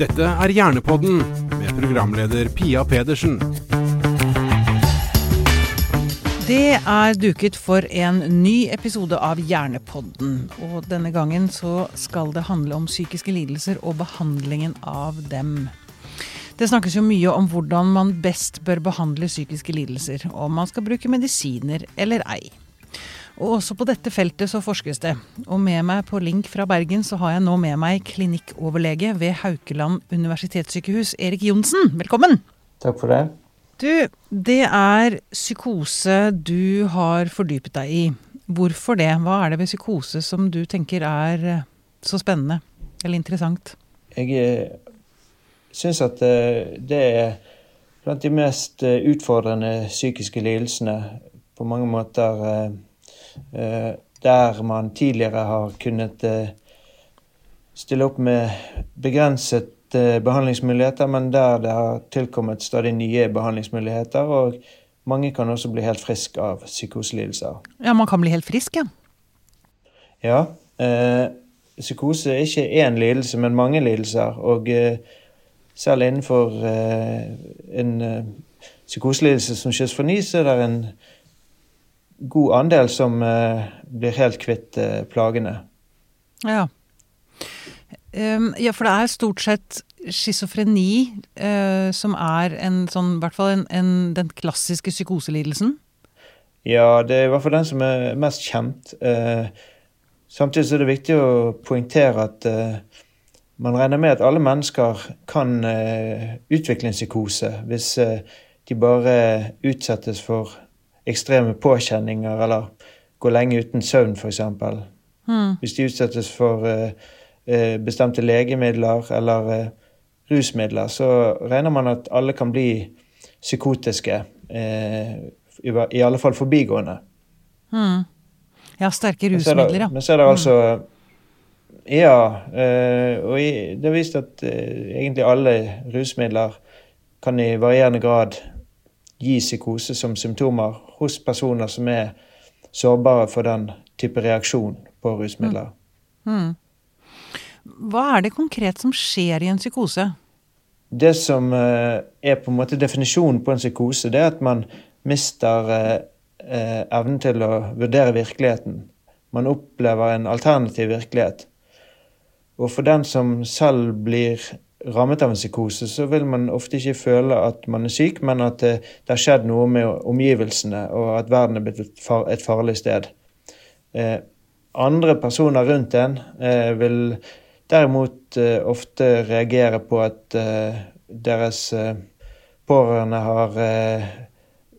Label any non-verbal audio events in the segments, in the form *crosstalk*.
Dette er Hjernepodden med programleder Pia Pedersen. Det er duket for en ny episode av Hjernepodden. Og denne gangen så skal det handle om psykiske lidelser og behandlingen av dem. Det snakkes jo mye om hvordan man best bør behandle psykiske lidelser. Om man skal bruke medisiner eller ei. Og også på dette feltet så forskes det. Og med meg på link fra Bergen så har jeg nå med meg klinikkoverlege ved Haukeland universitetssykehus, Erik Johnsen. Velkommen! Takk for det. Du, det er psykose du har fordypet deg i. Hvorfor det? Hva er det ved psykose som du tenker er eh, så spennende eller interessant? Jeg eh, syns at eh, det er blant de mest utfordrende psykiske lidelsene på mange måter der man tidligere har kunnet stille opp med begrenset Eh, behandlingsmuligheter, men der det har tilkommet stadig nye behandlingsmuligheter. Og mange kan også bli helt friske av psykoselidelser. Ja, man kan bli helt frisk, ja? Ja. Eh, psykose er ikke én lidelse, men mange lidelser. Og eh, selv innenfor eh, en eh, psykoselidelse som schizofreni, så er det en god andel som eh, blir helt kvitt plagene. Ja. Um, ja, for det er stort sett schizofreni uh, som er en sånn, i hvert fall en, en, den klassiske psykoselidelsen? Ja, det er i hvert fall den som er mest kjent. samtidig samtidig er det viktig å poengtere at man regner med at alle mennesker kan utvikle en psykose hvis de bare utsettes for ekstreme påkjenninger eller gå lenge uten søvn, f.eks. Mm. Hvis de utsettes for uh, bestemte legemidler eller uh, rusmidler, så regner man at alle kan bli psykotiske. Eh, I alle fall forbigående. Mm. Ja, sterke rusmidler, ja. Men så er det hmm. altså Ja. Og det er vist at egentlig alle rusmidler kan i varierende grad gi psykose som symptomer hos personer som er sårbare for den type reaksjon på rusmidler. Mm. Mm. Hva er det konkret som skjer i en psykose? Det som eh, er på en måte definisjonen på en psykose, det er at man mister eh, eh, evnen til å vurdere virkeligheten. Man opplever en alternativ virkelighet. Og for den som selv blir rammet av en psykose, så vil man ofte ikke føle at man er syk, men at det, det har skjedd noe med omgivelsene, og at verden er blitt et, far, et farlig sted. Eh, andre personer rundt en eh, vil derimot eh, ofte reagere på at uh, deres uh, pårørende har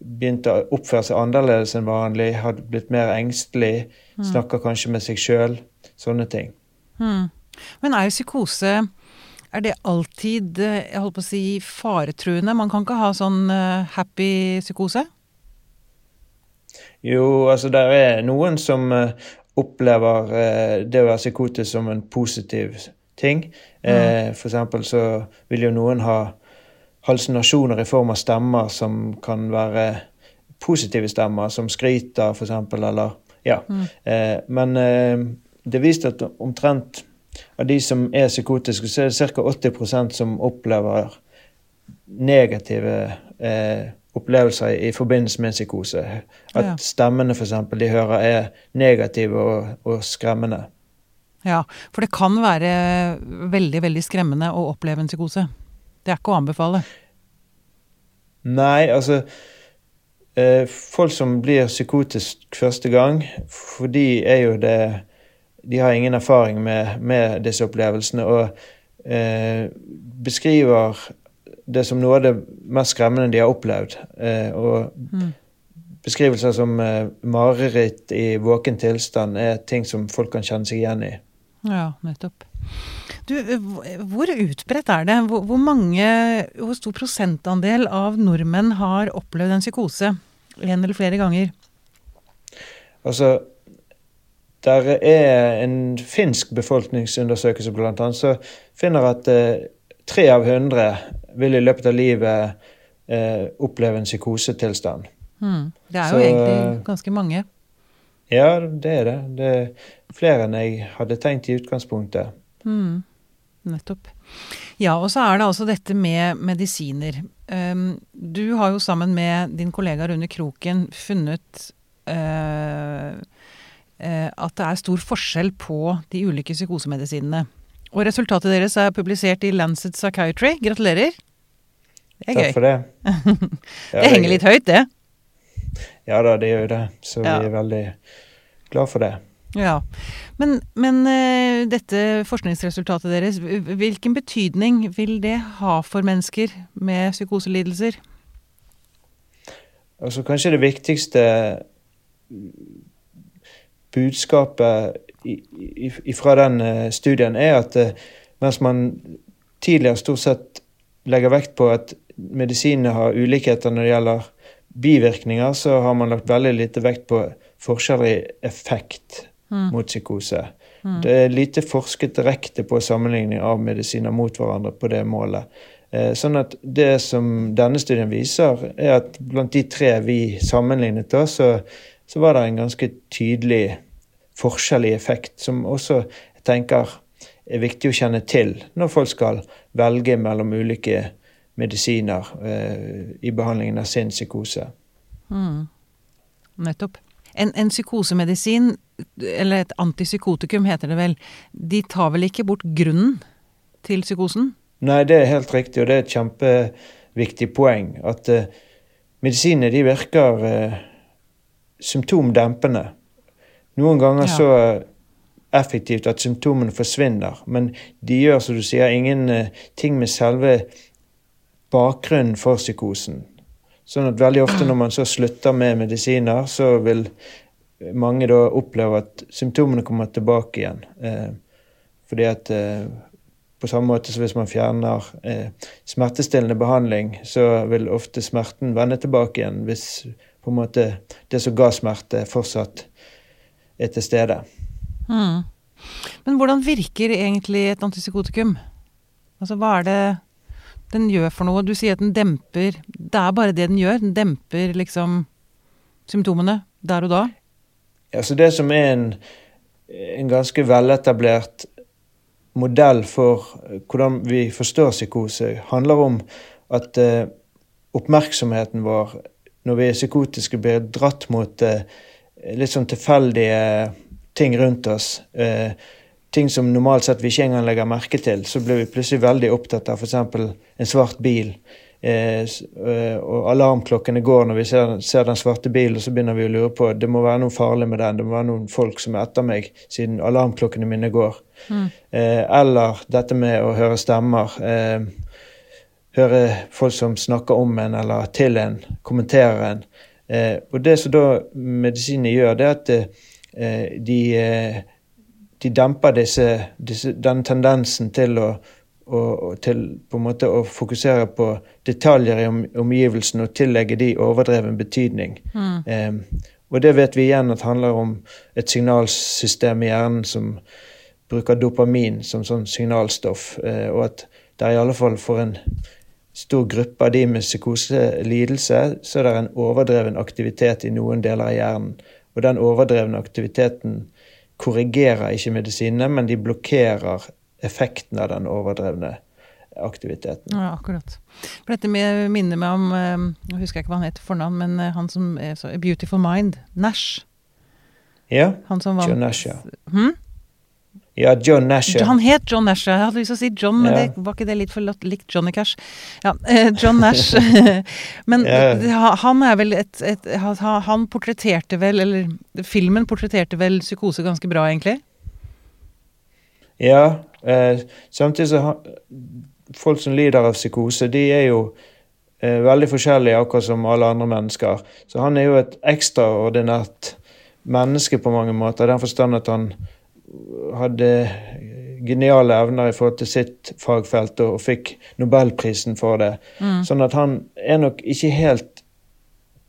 begynt å oppføre seg annerledes enn vanlig, har blitt mer engstelig, mm. snakker kanskje med seg sjøl. Sånne ting. Mm. Men er psykose er det alltid jeg holdt på å si, faretruende? Man kan ikke ha sånn happy psykose? Jo, altså det er noen som opplever eh, det å være psykotisk som en positiv ting. Eh, mm. for eksempel så vil jo noen ha halsinasjoner i form av stemmer som kan være positive stemmer, som skryter, eksempel, eller Ja. Mm. Eh, men eh, det er vist at omtrent av de som er psykotiske, så er det ca. 80% som opplever negative eh, opplevelser i forbindelse med psykose. At ja. stemmene for eksempel, de hører er negative og, og, skremmende. Ja, for det kan være veldig, veldig skremmende å oppleve en psykose. Det er ikke å anbefale. Nei, altså eh, Folk som blir psykotisk første gang, for de er jo det De har ingen erfaring med, med disse opplevelsene og eh, beskriver det som noe av det mest skremmende de har opplevd. Eh, og mm. beskrivelser som eh, mareritt i våken tilstand er ting som folk kan kjenne seg igjen i. Ja, nettopp. Du, hvor utbredt er det? Hvor, hvor, mange, hvor stor prosentandel av nordmenn har opplevd en psykose en eller flere ganger? Altså, der er en finsk befolkningsundersøkelse blant annet, som finner at eh, tre av hundre vil i løpet av livet eh, oppleve en psykosetilstand. Mm. Det er jo Så, egentlig ganske mange. Ja, det er det. Det er flere enn jeg hadde tenkt i utgangspunktet. Mm. Nettopp. Ja, og så er det altså dette med medisiner. Um, du har jo sammen med din kollega Rune Kroken funnet uh, at det er stor forskjell på de ulike psykosemedisinene. Og resultatet deres er publisert i Lancet Psychiatry. Gratulerer. Det er Takk gøy. for det. *laughs* Ja, det henger litt høyt, det. Ja da, det gjør jo det. Så Ja. vi er veldig glad for det. Ja. Men, men eh, dette forskningsresultatet deres, hvilken betydning vil det ha for mennesker med psykoselidelser? Altså Kanskje det viktigste budskapet fra den eh, studien er at eh, mens man tidligere stort sett legger vekt på at medisinene har ulikheter når det gjelder bivirkninger, så har man lagt veldig lite vekt på forskjeller i effekt mot psykose. Det er lite forsket direkte på sammenligning av medisiner mot hverandre på det målet. Eh, Sånn at det som denne studien viser, er at blant de tre vi sammenlignet, da, så, så var det en ganske tydelig forskjell i effekt, som også jeg tenker er viktig å kjenne til når folk skal velge mellom ulike medisiner eh, i behandlingen av sin psykose. Nettopp. En, en psykosemedisin, eller et antipsykotikum heter det vel, de tar vel ikke bort grunnen til psykosen? Nei, det er helt riktig, og det er et kjempeviktig poeng. At eh, medisinene de virker eh, symptomdempende. Noen ganger Ja. så effektivt at symptomene forsvinner, men de gjør, som du sier, ingen eh, med selve bakgrunnen for psykosen. Sånn at veldig ofte når man så slutter med medisiner, så vil mange da oppleve at symptomene kommer tilbake igjen. Eh, fordi at eh, på samme måte som hvis man fjerner eh, smertestillende behandling, så vil ofte smerten vende tilbake igjen hvis på en måte det som ga smerte, fortsatt er til stede. Mm. Men hvordan virker egentlig et antipsykotikum? Altså, hva er det den gjør for noe? Du sier at den demper Det er bare det den gjør. Den demper liksom symptomene der og da. Altså det som er en, en ganske veletablert modell for eh, hvordan vi forstår psykose, handler om at eh, oppmerksomheten vår når vi er psykotiske, blir dratt mot eh, litt sånn tilfeldige ting rundt oss. Eh, ting som normalt sett vi ikke engang legger merke til. Så blir vi plutselig veldig opptatt av f.eks. en svart bil. Eh, og alarmklokkene går når vi ser, ser den svarte bilen, og så begynner vi å lure på det må være noe farlig med den. Det må være noen folk som er etter meg, siden alarmklokkene mine går. Mm. eller dette med å høre stemmer. Eh, høre folk som snakker om en eller til en, kommenterer en. Eh, og det som da medisinene gjør, det er at eh, de, eh, de demper disse, disse, den tendensen til å, å, til på en måte å fokusere på detaljer i om, omgivelsene og tillegge de overdreven betydning. Eh, og det vet vi igjen at handler om et signalsystem i hjernen som bruker dopamin som sånn signalstoff, eh, og at det er i alle fall for en stor gruppe av de med psykoselidelse, så er det en overdreven aktivitet i noen deler av hjernen. Og den overdrevne aktiviteten korrigerer ikke medisinene, men de blokkerer effekten av den overdrevne aktiviteten. Ja, akkurat. For dette med, minner meg om Jeg Nå husker jeg ikke hva han heter fornavn, men eh, han som er så Beautiful Mind. Nash. Ja, Han som vant John Nash, ja. Hm? Ja, John Nash. ja. Han het John Nash. Jeg hadde lyst til å si John, men Ja. det var ikke det litt for likt Johnny Cash? Ja, eh, John Nash. *laughs* men Ja. han er vel et, et Han portretterte vel, eller filmen portretterte vel psykose ganske bra, egentlig? Ja, eh, samtidig så ha, Folk som lider av psykose, de er jo eh, veldig forskjellige, akkurat som alle andre mennesker. Så han er jo et ekstraordinært menneske på mange måter, i den forstand at han hadde geniale evner i forhold til sitt fagfelt og, og fikk Nobelprisen for det. Sånn at han er nok ikke helt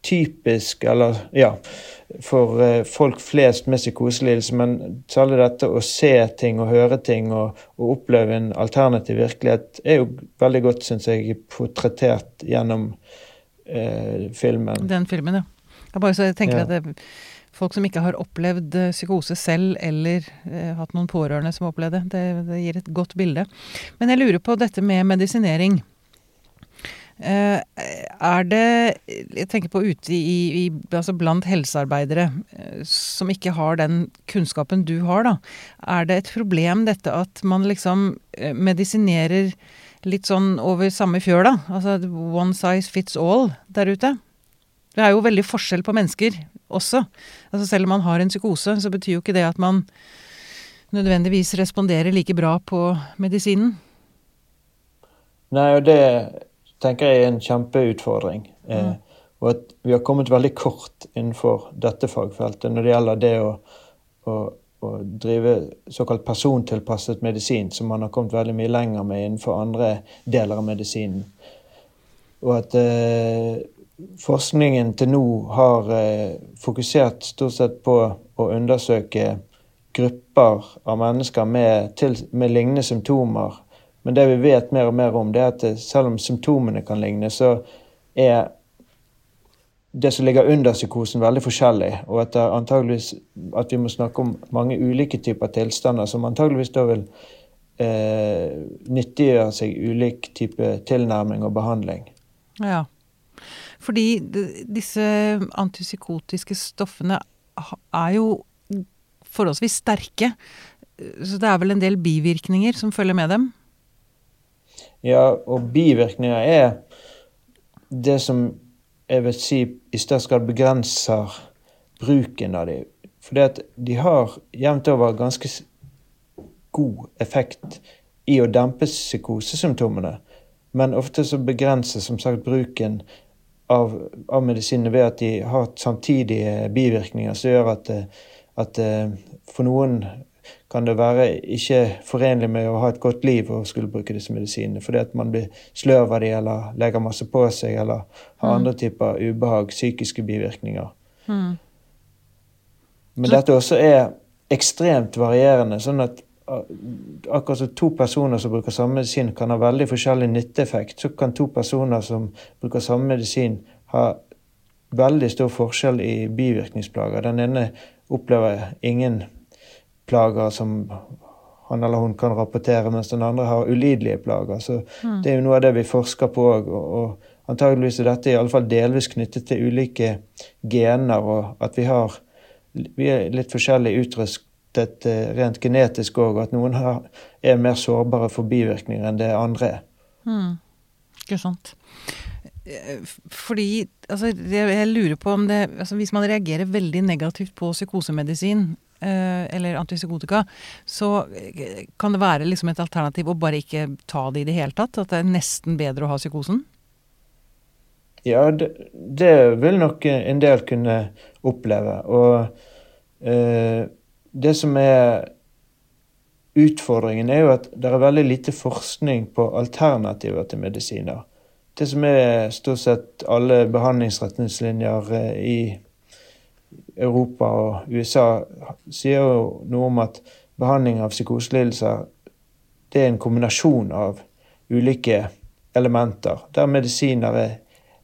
typisk, eller ja, for eh, folk flest med psykoselidelse, men særlig dette å se ting og høre ting og, og oppleve en alternativ virkelighet er jo veldig godt, syns jeg, portrettert gjennom eh, filmen. Den filmen, ja. Jeg bare så jeg tenker Ja. at det, folk som ikke har opplevd eh, psykose selv, eller eh, hatt noen pårørende som har opplevd det. det. Det gir et godt bilde. Men jeg lurer på dette med medisinering. Eh, er det Jeg tenker på ute i, i, altså blant helsearbeidere eh, som ikke har den kunnskapen du har, da. Er det et problem dette at man liksom eh, medisinerer litt sånn over samme fjøla? Altså one size fits all der ute? Det er jo veldig forskjell på mennesker også. Altså selv om man har en psykose, så betyr jo ikke det at man nødvendigvis responderer like bra på medisinen. Nei, og det tenker jeg er en kjempeutfordring. Eh, mm. og at vi har kommet veldig kort innenfor dette fagfeltet når det gjelder det å, å, å drive såkalt persontilpasset medisin, som man har kommet veldig mye lenger med innenfor andre deler av medisinen. Og at eh, forskningen til nå har eh, fokusert stort sett på å undersøke grupper av mennesker med, til, med lignende symptomer men det vi vet mer og mer om, det er at selv om symptomene kan ligne, så er det som ligger under psykosen, veldig forskjellig. Og at, at vi må snakke om mange ulike typer tilstander som antageligvis da vil eh, nyttiggjøre seg ulik type tilnærming og behandling. Ja. Fordi disse antipsykotiske stoffene er jo forholdsvis sterke. Så det er vel en del bivirkninger som følger med dem? Ja, og bivirkninger er det som jeg vil si i størst grad begrenser bruken av dem. Fordi de har jevnt over ganske god effekt i å dempe psykosesymptomene. Men ofte så begrenses som sagt bruken av, av medisinene ved at de har samtidige bivirkninger som gjør at, at eh, for noen kan det være ikke forenlig med å ha et godt liv å skulle bruke disse medisinene. Fordi at man blir sløv av dem, eller legger masse på seg, eller har mm. andre typer ubehag, psykiske bivirkninger. Mm. Men dette også er ekstremt varierende. sånn at akkurat som to personer som bruker samme medisin, kan ha veldig forskjellig nytteeffekt, så kan to personer som bruker samme medisin, ha veldig stor forskjell i bivirkningsplager. Den ene opplever ingen plager som han eller hun kan rapportere, mens den andre har ulidelige plager. Så mm. det er jo noe av det vi forsker på òg. Og, og, antageligvis er dette i alle fall delvis knyttet til ulike gener, og at vi har vi er litt forskjellig utrustet eh, rent genetisk òg, at noen har, er mer sårbare for bivirkninger enn det andre er. Mm. Ikke sant. Fordi altså, jeg lurer på om det altså, Hvis man reagerer veldig negativt på psykosemedisin, Eh, eller antipsykotika, så eh, kan det være liksom et alternativ å bare ikke ta det i det hele tatt? At det er nesten bedre å ha psykosen? Ja, det, det vil nok en del kunne oppleve. Og eh, det som er utfordringen, er jo at det er veldig lite forskning på alternativer til medisiner. Det som er stort sett alle behandlingsretningslinjer eh, i Europa og USA sier jo noe om at behandling av psykoselidelser det er en kombinasjon av ulike elementer, der medisiner er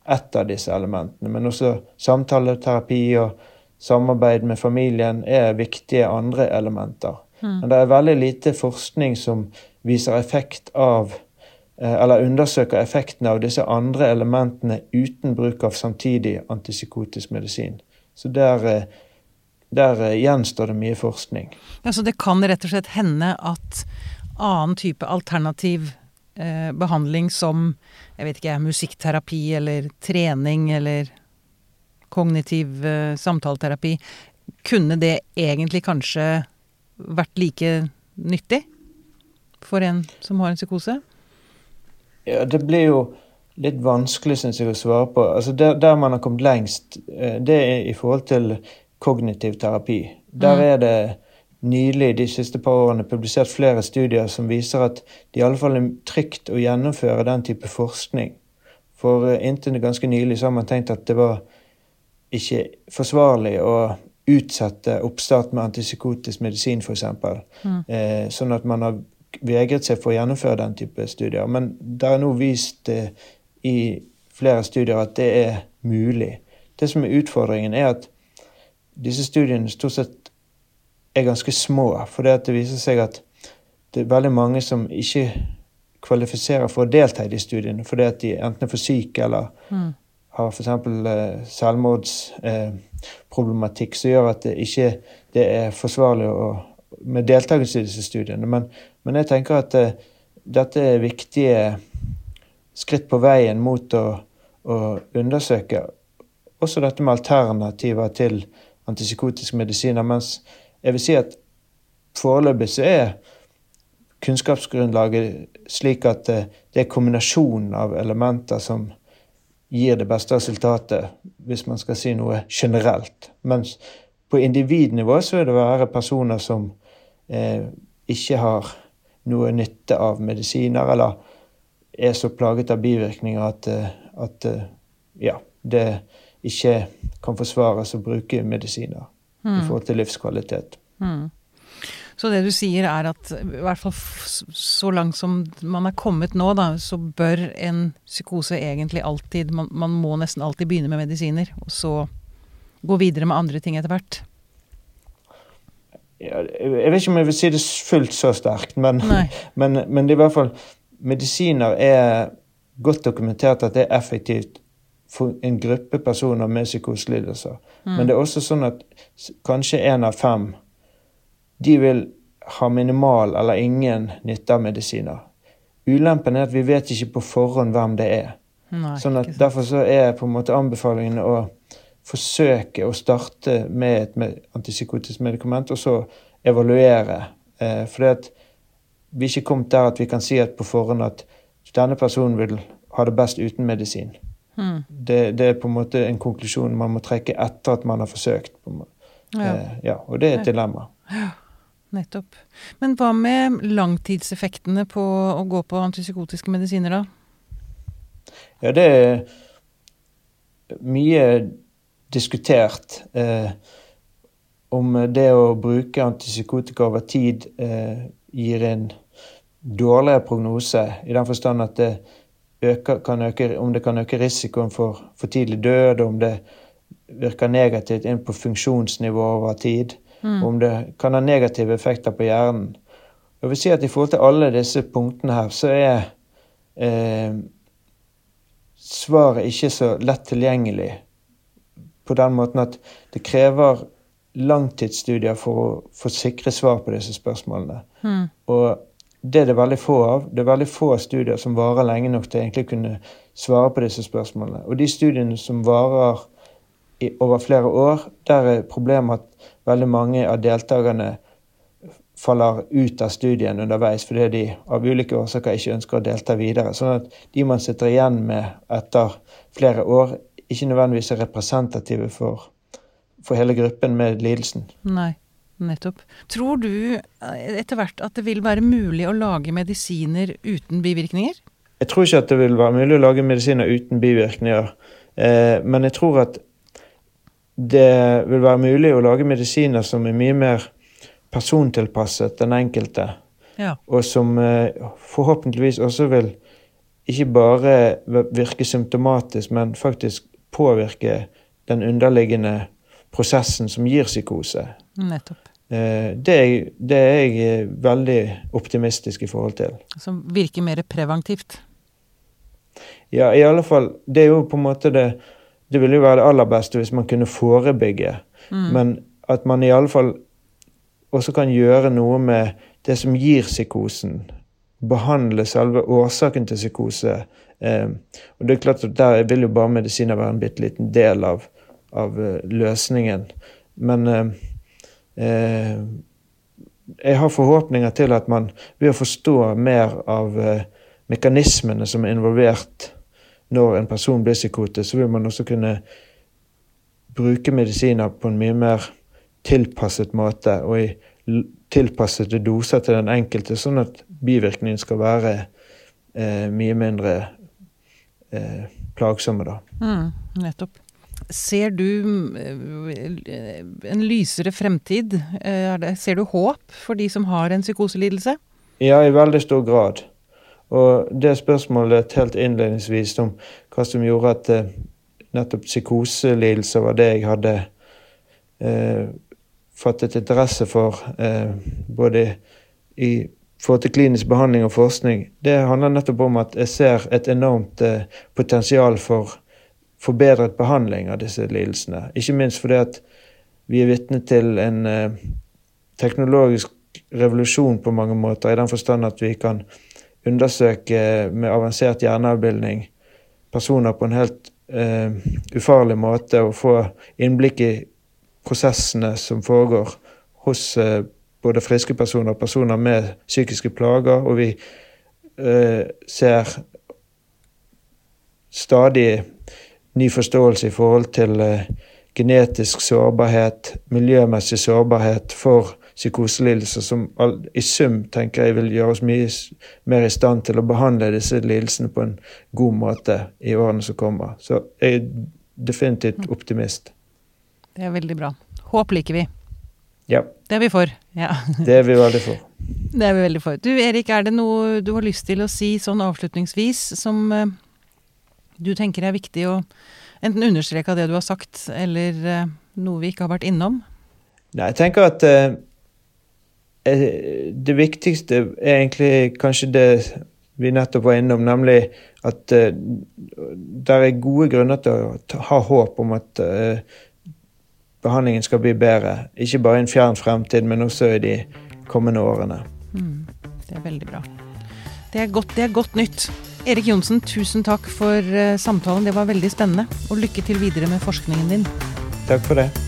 ett av disse elementene. Men også samtaleterapi og samarbeid med familien er viktige andre elementer. Mm. Men det er veldig lite forskning som viser effekt av eh, eller undersøker effekten av disse andre elementene uten bruk av samtidig antipsykotisk medisin. Så der, eh, der eh, gjenstår det mye forskning. Ja, Så det kan rett og slett hende at annen type alternativ eh, behandling som jeg vet ikke, musikkterapi eller trening eller kognitiv eh, samtaleterapi, kunne det egentlig kanskje vært like nyttig for en som har en psykose? Ja, det blir jo litt vanskelig synes jeg, å svare på. Altså der, der, man har kommet lengst, eh, det er i forhold til kognitiv terapi. Der mm. er det nylig de siste par årene publisert flere studier som viser at det i alle fall er trygt å gjennomføre den type forskning. For eh, inntil ganske nylig så har man tenkt at det var ikke forsvarlig å utsette oppstart med antipsykotisk medisin, f.eks. Mm. Eh, sånn at man har vegret seg for å gjennomføre den type studier. Men det er nå vist eh, i flere studier at det er mulig. Det som er utfordringen, er at disse studiene stort sett er ganske små. For det, det viser seg at det er veldig mange som ikke kvalifiserer for å delta i de studiene fordi at de enten er for syke eller mm. Har f.eks. Eh, selvmordsproblematikk eh, som gjør at det ikke det er forsvarlig å, med deltakelse i disse studiene. Men, men jeg tenker at eh, dette er viktige skritt på veien mot å, å undersøke også dette med alternativer til antipsykotiske medisiner. Mens jeg vil si at foreløpig så er kunnskapsgrunnlaget slik at det er kombinasjonen av elementer som gir det beste resultatet, hvis man skal si noe generelt. Mens på individnivå så er det være personer som eh, ikke har noe nytte av medisiner, eller er så plaget av bivirkninger at, eh, at eh, ja, det ikke kan forsvares å bruke medisiner mm. i forhold til livskvalitet. Mm. Så det du sier er at i hvert fall så langt som man er kommet nå, da, så bør en psykose egentlig alltid man, man, må nesten alltid begynne med medisiner, og så gå videre med andre ting etter hvert. Jeg vet ikke om jeg vil si det fullt så sterkt, men, *laughs* men, men det er i hvert fall Medisiner er godt dokumentert at det er effektivt for en gruppe personer med psykoselidelser. Mm. Men det er også sånn at kanskje én av fem de vil ha minimal eller ingen nytte av medisiner. Ulempen er at vi vet ikke på forhånd hvem det er. Nei, sånn at Derfor så er på en måte anbefalingen å forsøke å starte med et antipsykotisk medikament, og så evaluere. Eh, fordi at vi er ikke kommet der at vi kan si at på forhånd at denne personen vil ha det best uten medisin. Mm. Det, det, er på en måte en konklusjon man må trekke etter at man har forsøkt. Ja. Eh, ja og det er et dilemma. Ja. Nettopp. Men hva med langtidseffektene på å gå på antipsykotiske medisiner, da? Ja, det er mye diskutert eh, om det å bruke antipsykotika over tid eh, gir en dårligere prognose, i den forstand at det øker, kan øke, om det kan øke risikoen for for tidlig død, om det virker negativt inn på funksjonsnivå over tid. Mm. Om det kan ha negative effekter på hjernen. Jeg vil si at I forhold til alle disse punktene her, så er eh, svaret ikke så lett tilgjengelig. På den måten at det krever langtidsstudier for å få sikre svar på disse spørsmålene. Mm. Og det er det veldig få av. Det er veldig få studier som varer lenge nok til å egentlig kunne svare på disse spørsmålene. Og de studiene som varer over flere år, der er problemet at veldig mange av deltakerne faller ut av studien underveis fordi de av ulike årsaker ikke ønsker å delta videre. Sånn at de man sitter igjen med etter flere år, ikke nødvendigvis er representative for, for hele gruppen med lidelsen. Nei, nettopp. Tror du eh, etter hvert at det vil være mulig å lage medisiner uten bivirkninger? Jeg tror ikke at det vil være mulig å lage medisiner uten bivirkninger. Eh, men jeg tror at det vil være mulig å lage medisiner som er mye mer persontilpasset den enkelte. Ja. Og som eh, forhåpentligvis også vil ikke bare virke symptomatisk, men faktisk påvirke den underliggende prosessen som gir psykose. Nettopp. Eh, det er, det er jeg eh, veldig optimistisk i forhold til. Som virker mer preventivt? Ja, i alle fall. Det er jo på en måte det det ville jo være det aller beste hvis man kunne forebygge. Mm. Men at man i alle fall også kan gjøre noe med det som gir psykosen. Behandle selve årsaken til psykose. Eh, og det er klart at Der vil jo bare medisiner være en bitte liten del av, av uh, løsningen. Men eh, eh, jeg har forhåpninger til at man ved å forstå mer av eh, mekanismene som er involvert når en person blir psykotisk, så vil man også kunne bruke medisiner på en mye mer tilpasset måte og i tilpassede doser til den enkelte, sånn at bivirkningen skal være eh, mye mindre eh, plagsomme, da. Mm, nettopp. Ser du eh, en lysere fremtid? Eh, ser du håp for de som har en psykoselidelse? Ja, i veldig stor grad. Og det spørsmålet helt innledningsvis om hva som gjorde at eh, nettopp psykoselidelser var det jeg hadde eh, fattet interesse for eh, både i forhold til klinisk behandling og forskning, det handler nettopp om at jeg ser et enormt eh, potensial for forbedret behandling av disse lidelsene. Ikke minst fordi at vi er vitne til en eh, teknologisk revolusjon på mange måter, i den forstand at vi kan undersøke med avansert hjerneavbildning personer på en helt uh, ufarlig måte og få innblikk i prosessene som foregår hos uh, både friske personer og personer med psykiske plager. Og vi uh, ser stadig ny forståelse i forhold til genetisk sårbarhet, miljømessig sårbarhet for psykoselidelser som i sum tenker jeg vil gjøre oss mye mer i stand til å behandle disse lidelsene på en god måte i årene som kommer. Så jeg er definitivt mm. optimist. Det er veldig bra. Håp liker vi. Ja. Det er vi for. Ja. Det er vi veldig for. *laughs* Det er vi veldig for. Du Erik, er det noe du har lyst til å si sånn avslutningsvis som uh, du tenker er viktig å enten understreke av det du har sagt, eller uh, noe vi ikke har vært innom? Nei, jeg tenker at Eh, det viktigste er egentlig kanskje det vi nettopp var innom, nemlig at uh, det er gode grunner til å ha håp om at uh, behandlingen skal bli bedre. Ikke bare i en fjern fremtid, men også i de kommende årene. Mm, det er veldig bra. Det er godt, det er godt nytt. Erik Johnsen, tusen takk for uh, samtalen. Det var veldig spennende. Og lykke til videre med forskningen din. Takk for det.